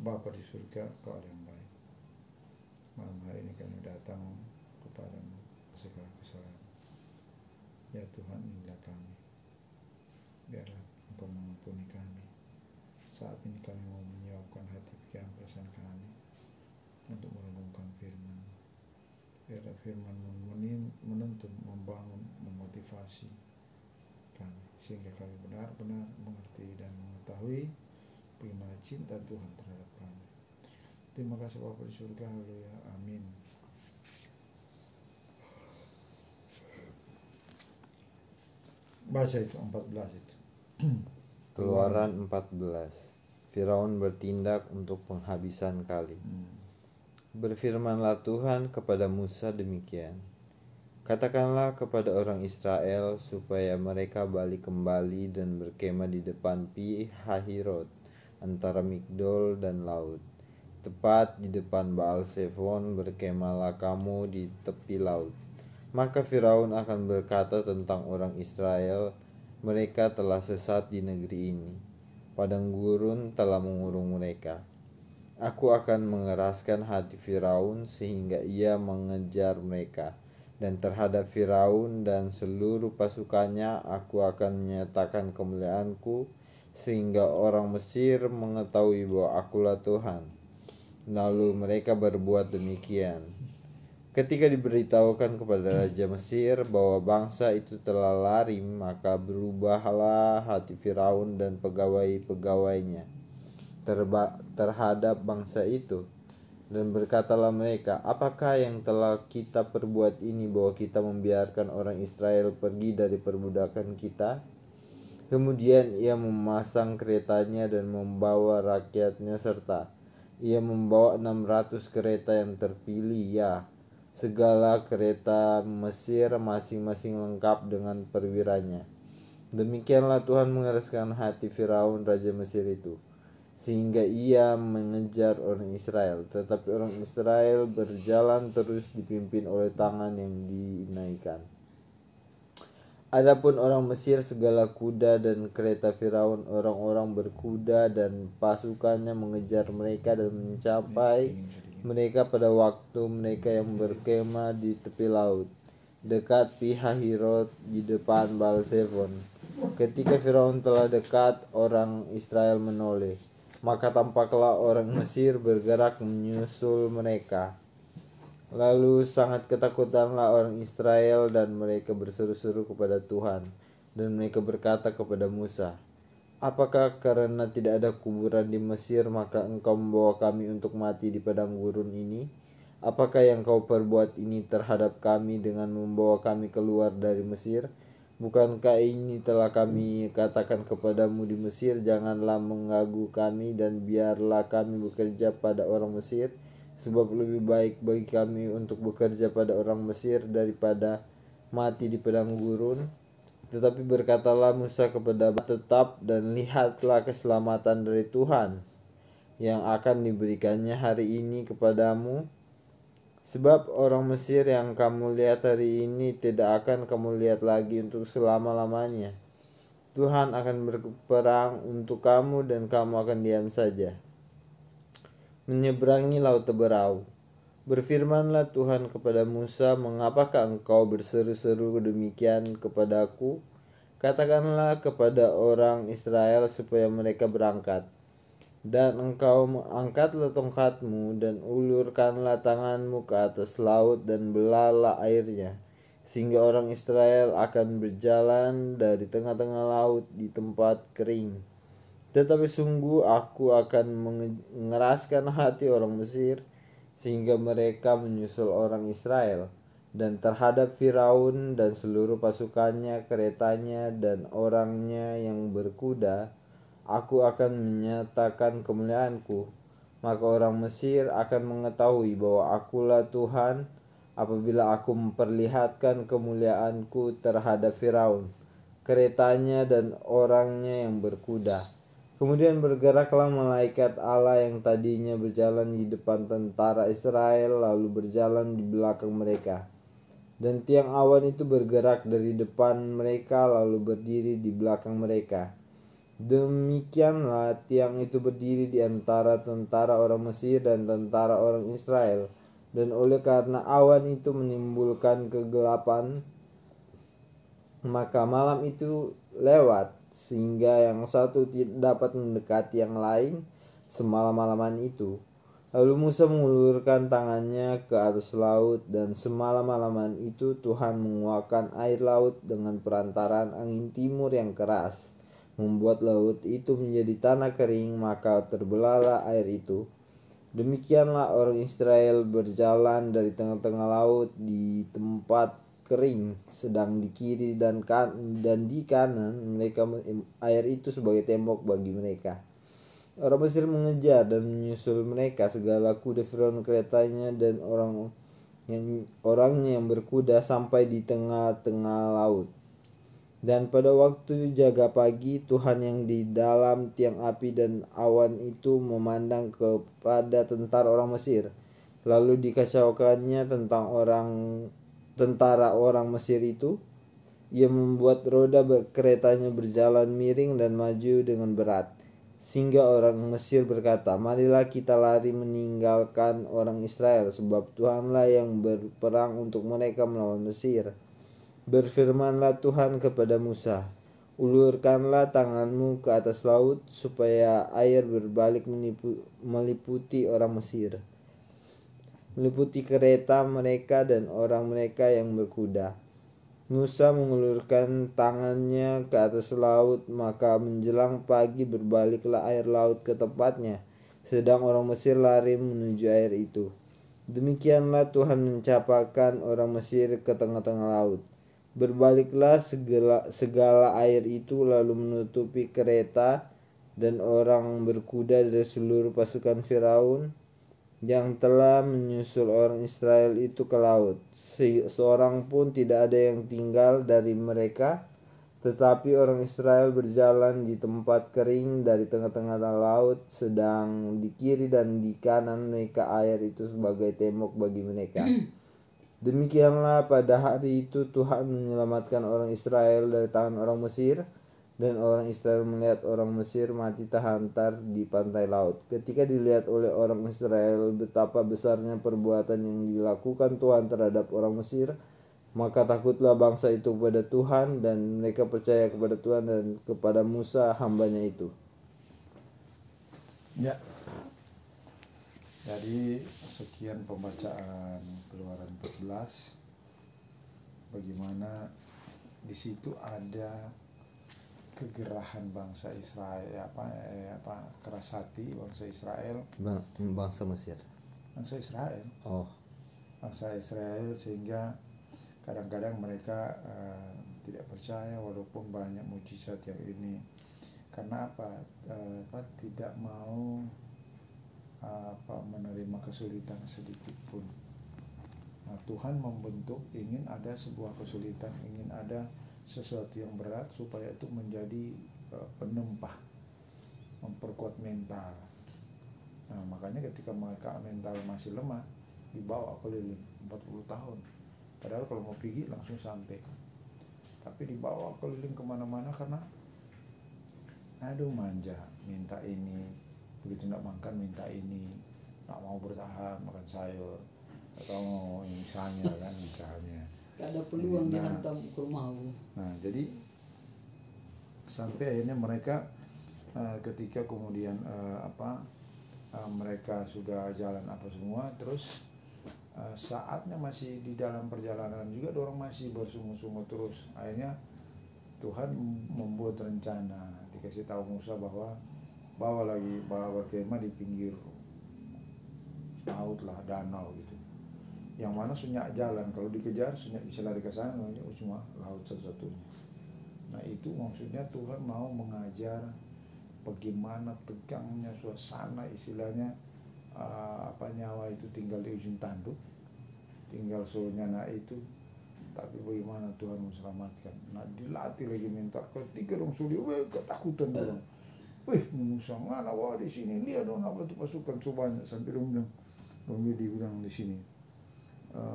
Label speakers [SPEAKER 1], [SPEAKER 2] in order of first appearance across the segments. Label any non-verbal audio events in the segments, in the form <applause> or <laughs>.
[SPEAKER 1] Bapa di surga, Kau ada yang baik. Malam hari ini kami datang kepadamu segala kesalahan. Ya Tuhan, inilah kami. Biarlah Engkau mengampuni kami. Saat ini kami mau menyiapkan hati pikiran perasaan kami untuk merenungkan firman. Biarlah firman menuntun, membangun, memotivasi kami sehingga kami benar-benar mengerti dan mengetahui bagaimana cinta Tuhan terhadap kami. Terima kasih Bapak di surga, haleluya, amin. Baca itu 14 itu. <clears throat>
[SPEAKER 2] Keluaran 14 Firaun bertindak untuk penghabisan kali.
[SPEAKER 1] Hmm.
[SPEAKER 2] Berfirmanlah Tuhan kepada Musa demikian. Katakanlah kepada orang Israel supaya mereka balik kembali dan berkemah di depan Pi Hahirot antara Migdol dan laut. Tepat di depan Baal Zephon berkemahlah kamu di tepi laut. Maka Firaun akan berkata tentang orang Israel, mereka telah sesat di negeri ini. Padang gurun telah mengurung mereka. Aku akan mengeraskan hati Firaun sehingga ia mengejar mereka dan terhadap Firaun dan seluruh pasukannya aku akan menyatakan kemuliaanku sehingga orang Mesir mengetahui bahwa akulah Tuhan. Lalu mereka berbuat demikian. Ketika diberitahukan kepada Raja Mesir bahwa bangsa itu telah lari, maka berubahlah hati Firaun dan pegawai-pegawainya terhadap bangsa itu dan berkatalah mereka, apakah yang telah kita perbuat ini bahwa kita membiarkan orang Israel pergi dari perbudakan kita? Kemudian ia memasang keretanya dan membawa rakyatnya serta ia membawa 600 kereta yang terpilih ya. Segala kereta Mesir masing-masing lengkap dengan perwiranya. Demikianlah Tuhan mengeraskan hati Firaun Raja Mesir itu sehingga ia mengejar orang Israel. Tetapi orang Israel berjalan terus dipimpin oleh tangan yang dinaikkan. Adapun orang Mesir segala kuda dan kereta Firaun orang-orang berkuda dan pasukannya mengejar mereka dan mencapai mereka pada waktu mereka yang berkemah di tepi laut dekat Pihahirot di depan Baal Ketika Firaun telah dekat orang Israel menoleh maka tampaklah orang Mesir bergerak menyusul mereka. Lalu sangat ketakutanlah orang Israel dan mereka berseru-seru kepada Tuhan. Dan mereka berkata kepada Musa, Apakah karena tidak ada kuburan di Mesir maka engkau membawa kami untuk mati di padang gurun ini? Apakah yang kau perbuat ini terhadap kami dengan membawa kami keluar dari Mesir?' Bukankah ini telah kami katakan kepadamu di Mesir, janganlah mengagu kami dan biarlah kami bekerja pada orang Mesir, sebab lebih baik bagi kami untuk bekerja pada orang Mesir daripada mati di padang gurun. Tetapi berkatalah Musa kepada tetap dan lihatlah keselamatan dari Tuhan yang akan diberikannya hari ini kepadamu Sebab orang Mesir yang kamu lihat hari ini tidak akan kamu lihat lagi untuk selama-lamanya. Tuhan akan berperang untuk kamu dan kamu akan diam saja. Menyeberangi laut Teberau. Berfirmanlah Tuhan kepada Musa, mengapakah engkau berseru-seru demikian kepadaku? Katakanlah kepada orang Israel supaya mereka berangkat dan engkau angkatlah tongkatmu dan ulurkanlah tanganmu ke atas laut dan belalah airnya sehingga orang Israel akan berjalan dari tengah-tengah laut di tempat kering tetapi sungguh aku akan mengeraskan hati orang Mesir sehingga mereka menyusul orang Israel dan terhadap Firaun dan seluruh pasukannya, keretanya dan orangnya yang berkuda aku akan menyatakan kemuliaanku. Maka orang Mesir akan mengetahui bahwa akulah Tuhan apabila aku memperlihatkan kemuliaanku terhadap Firaun, keretanya dan orangnya yang berkuda. Kemudian bergeraklah malaikat Allah yang tadinya berjalan di depan tentara Israel lalu berjalan di belakang mereka. Dan tiang awan itu bergerak dari depan mereka lalu berdiri di belakang mereka Demikianlah tiang itu berdiri di antara tentara orang Mesir dan tentara orang Israel. Dan oleh karena awan itu menimbulkan kegelapan, maka malam itu lewat sehingga yang satu tidak dapat mendekati yang lain semalam-malaman itu. Lalu Musa mengulurkan tangannya ke atas laut dan semalam-malaman itu Tuhan menguakkan air laut dengan perantaran angin timur yang keras membuat laut itu menjadi tanah kering, maka terbelahlah air itu. Demikianlah orang Israel berjalan dari tengah-tengah laut di tempat kering, sedang di kiri dan kan dan di kanan mereka air itu sebagai tembok bagi mereka. Orang Mesir mengejar dan menyusul mereka segala kuda Firaun keretanya dan orang yang orangnya yang berkuda sampai di tengah-tengah laut. Dan pada waktu jaga pagi, Tuhan yang di dalam tiang api dan awan itu memandang kepada tentara orang Mesir. Lalu dikacaukannya tentang orang tentara orang Mesir itu. Ia membuat roda keretanya berjalan miring dan maju dengan berat. Sehingga orang Mesir berkata, Marilah kita lari meninggalkan orang Israel, sebab Tuhanlah yang berperang untuk mereka melawan Mesir. Berfirmanlah Tuhan kepada Musa, Ulurkanlah tanganmu ke atas laut, supaya air berbalik meliputi orang Mesir. Meliputi kereta mereka dan orang mereka yang berkuda. Musa mengulurkan tangannya ke atas laut, maka menjelang pagi berbaliklah air laut ke tempatnya, sedang orang Mesir lari menuju air itu. Demikianlah Tuhan mencapakan orang Mesir ke tengah-tengah laut. Berbaliklah segala, segala air itu lalu menutupi kereta dan orang berkuda dari seluruh pasukan Firaun yang telah menyusul orang Israel itu ke laut. Se seorang pun tidak ada yang tinggal dari mereka, tetapi orang Israel berjalan di tempat kering dari tengah-tengah laut, sedang di kiri dan di kanan mereka air itu sebagai tembok bagi mereka. Demikianlah pada hari itu Tuhan menyelamatkan orang Israel dari tangan orang Mesir dan orang Israel melihat orang Mesir mati terhantar di pantai laut. Ketika dilihat oleh orang Israel betapa besarnya perbuatan yang dilakukan Tuhan terhadap orang Mesir, maka takutlah bangsa itu kepada Tuhan dan mereka percaya kepada Tuhan dan kepada Musa hambanya itu.
[SPEAKER 1] Ya, jadi sekian pembacaan Keluaran 14 bagaimana di situ ada kegerahan bangsa Israel apa eh, apa keras hati bangsa Israel.
[SPEAKER 2] Bangsa Mesir.
[SPEAKER 1] Bangsa Israel.
[SPEAKER 2] Oh.
[SPEAKER 1] Bangsa Israel sehingga kadang-kadang mereka uh, tidak percaya walaupun banyak mujizat yang ini. Karena apa, uh, apa tidak mau apa menerima kesulitan sedikit pun. Nah, Tuhan membentuk ingin ada sebuah kesulitan, ingin ada sesuatu yang berat supaya itu menjadi uh, penempah, memperkuat mental. Nah, makanya ketika mereka mental masih lemah, dibawa keliling 40 tahun. Padahal kalau mau pergi langsung sampai. Tapi dibawa keliling ke mana-mana karena aduh manja, minta ini, begitu tidak makan minta ini tak mau bertahan makan sayur atau misalnya kan misalnya
[SPEAKER 3] ada peluang nah, dihantam ke rumah
[SPEAKER 1] nah jadi sampai akhirnya mereka uh, ketika kemudian uh, apa uh, mereka sudah jalan apa semua terus uh, saatnya masih di dalam perjalanan juga orang masih bersungut-sungut terus. Akhirnya Tuhan membuat rencana dikasih tahu Musa bahwa bawa lagi bawa berkemah di pinggir laut lah danau gitu yang mana sunyak jalan. Kalau dikejar sunyak bisa lari ke sana. Namanya cuma laut satu-satunya. Nah itu maksudnya Tuhan mau mengajar bagaimana tegangnya suasana istilahnya uh, apa nyawa itu tinggal di ujung tanduk tinggal soalnya nah itu. Tapi bagaimana Tuhan selamatkan nah dilatih lagi mental. Ketika dong sulit ketakutan dong Wih, Musa mana wah di sini. Lihat dong apa tuh pasukan. Sebanyak sampai dong bilang dong bilang di sini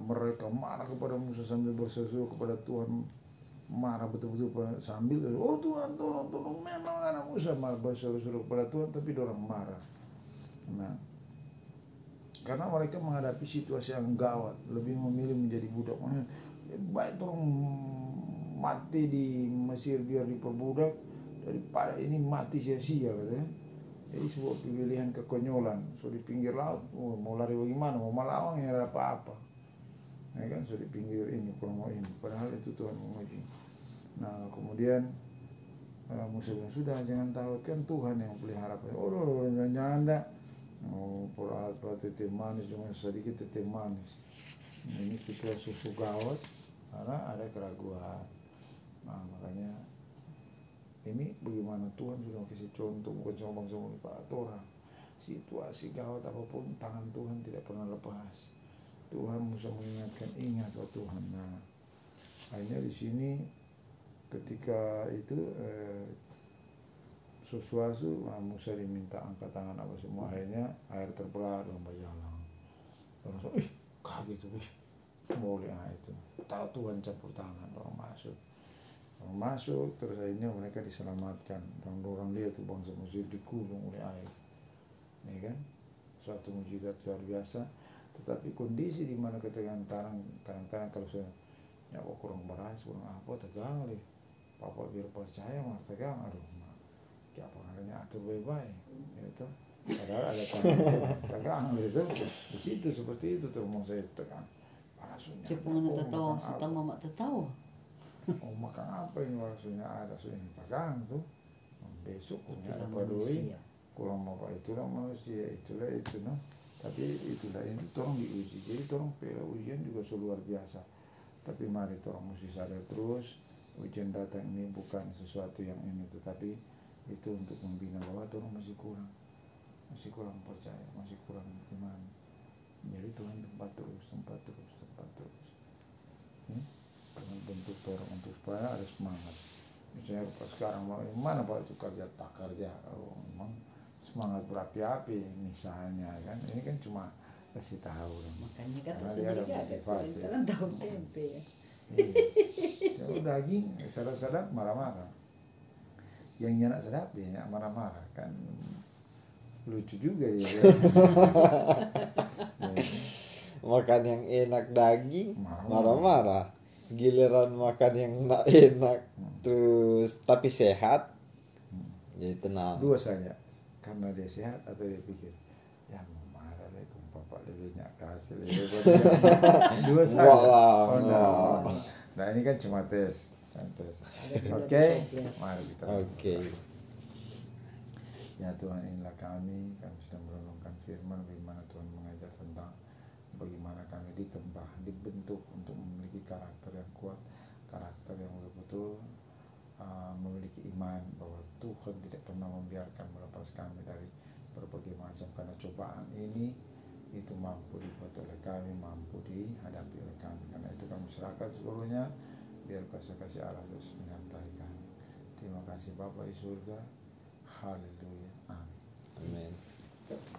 [SPEAKER 1] mereka marah kepada Musa sambil berseru kepada Tuhan. Marah betul-betul sambil oh Tuhan tolong tolong. Memang anak Musa marah berseru-seru kepada Tuhan tapi orang marah. Nah karena mereka menghadapi situasi yang gawat lebih memilih menjadi budak. Makanya, baik tolong mati di Mesir biar diperbudak daripada ini mati sia-sia katanya jadi sebuah pilihan kekonyolan. So di pinggir laut oh, mau lari bagaimana? Mau melawang ya ada apa-apa ya kan so di pinggir ini kurang ini padahal itu Tuhan menguji. Nah kemudian eh, Musa bilang sudah jangan takut kan Tuhan yang pelihara. Oh loh jangan nyanda oh perat perat teh manis cuma sedikit teh manis. Nah, ini situasi susu gawat karena ada keraguan. Nah makanya ini bagaimana Tuhan sudah kasih contoh bukan cuma bangsa Pak. Orang situasi gawat apa pun tangan Tuhan tidak pernah lepas Tuhan Musa mengingatkan ingat oh Tuhan. Nah akhirnya di sini ketika itu eh, sesuatu nah, Musa diminta angkat tangan apa semua akhirnya air terbelah dalam berjalan orang so, ih kaget tuh ih boleh ah itu. Tahu Tuhan campur tangan orang masuk. Orang masuk terus akhirnya mereka diselamatkan. Orang orang lihat tuh bangsa Mesir dikulung oleh air. Ini kan? Suatu mujizat luar biasa tetapi kondisi di mana ketegangan tarang kadang-kadang kalau saya ya kok kurang beras kurang apa tegang lih papa biar percaya mah tegang. Aduh mah kayak halnya atur baik-baik. Gitu padahal ada tangan tegang gitu. Di situ seperti itu tuh mau saya tegang. Parasunya
[SPEAKER 3] Siapa mana tak tahu, kita mama tahu.
[SPEAKER 1] oh makan apa ini parasunya ada sudah tegang tuh. Besok punya apa doi? kurang apa itulah manusia itulah itu no tapi itulah ini tolong diuji. Jadi tolong pela ujian juga luar biasa. Tapi mari tolong mesti sadar terus ujian datang ini bukan sesuatu yang ini tetapi itu untuk membina bahwa tolong masih kurang. Masih kurang percaya masih kurang iman. Jadi Tuhan tempat terus tempat terus tempat terus. Hmm? Bentuk orang untuk supaya ada semangat. Misalnya pas sekarang mau mana pak itu kerja tak kerja? Oh, memang semangat berapi-api misalnya kan ini kan cuma kasih tahu dong.
[SPEAKER 3] Makanya
[SPEAKER 1] Karena dia ada motivasi.
[SPEAKER 3] kalian tahu tempe.
[SPEAKER 1] Iya. Kalau daging sadap-sadap marah-marah. Yang nyenak sedap dia nyenak marah-marah kan lucu juga. Ya. <laughs>
[SPEAKER 2] makan yang enak daging
[SPEAKER 1] Marah-marah.
[SPEAKER 2] giliran makan yang enak terus tapi sehat jadi tenang
[SPEAKER 1] Dua saja karena dia sehat atau dia pikir ya mau marah deh kung papa lebih nyak kasih lebih banyak." <laughs> dua saja oh, no. nah ini kan cuma tes kan tes oke
[SPEAKER 3] toples.
[SPEAKER 1] mari kita
[SPEAKER 2] oke
[SPEAKER 1] Ya Tuhan inilah kami, kami sedang merenungkan firman bagaimana Tuhan mengajar tentang bagaimana kami ditembah, dibentuk untuk memiliki karakter yang kuat, karakter yang betul-betul uh, memiliki iman bahwa Tuhan tidak pernah membiarkan melepas kami dari berbagai macam karena cobaan ini itu mampu dibuat oleh kami, mampu dihadapi oleh kami. Karena itu kami serahkan seluruhnya biar kuasa kasih Allah terus menyertai kami. Terima kasih Bapak di surga. Haleluya. Amin.
[SPEAKER 2] amin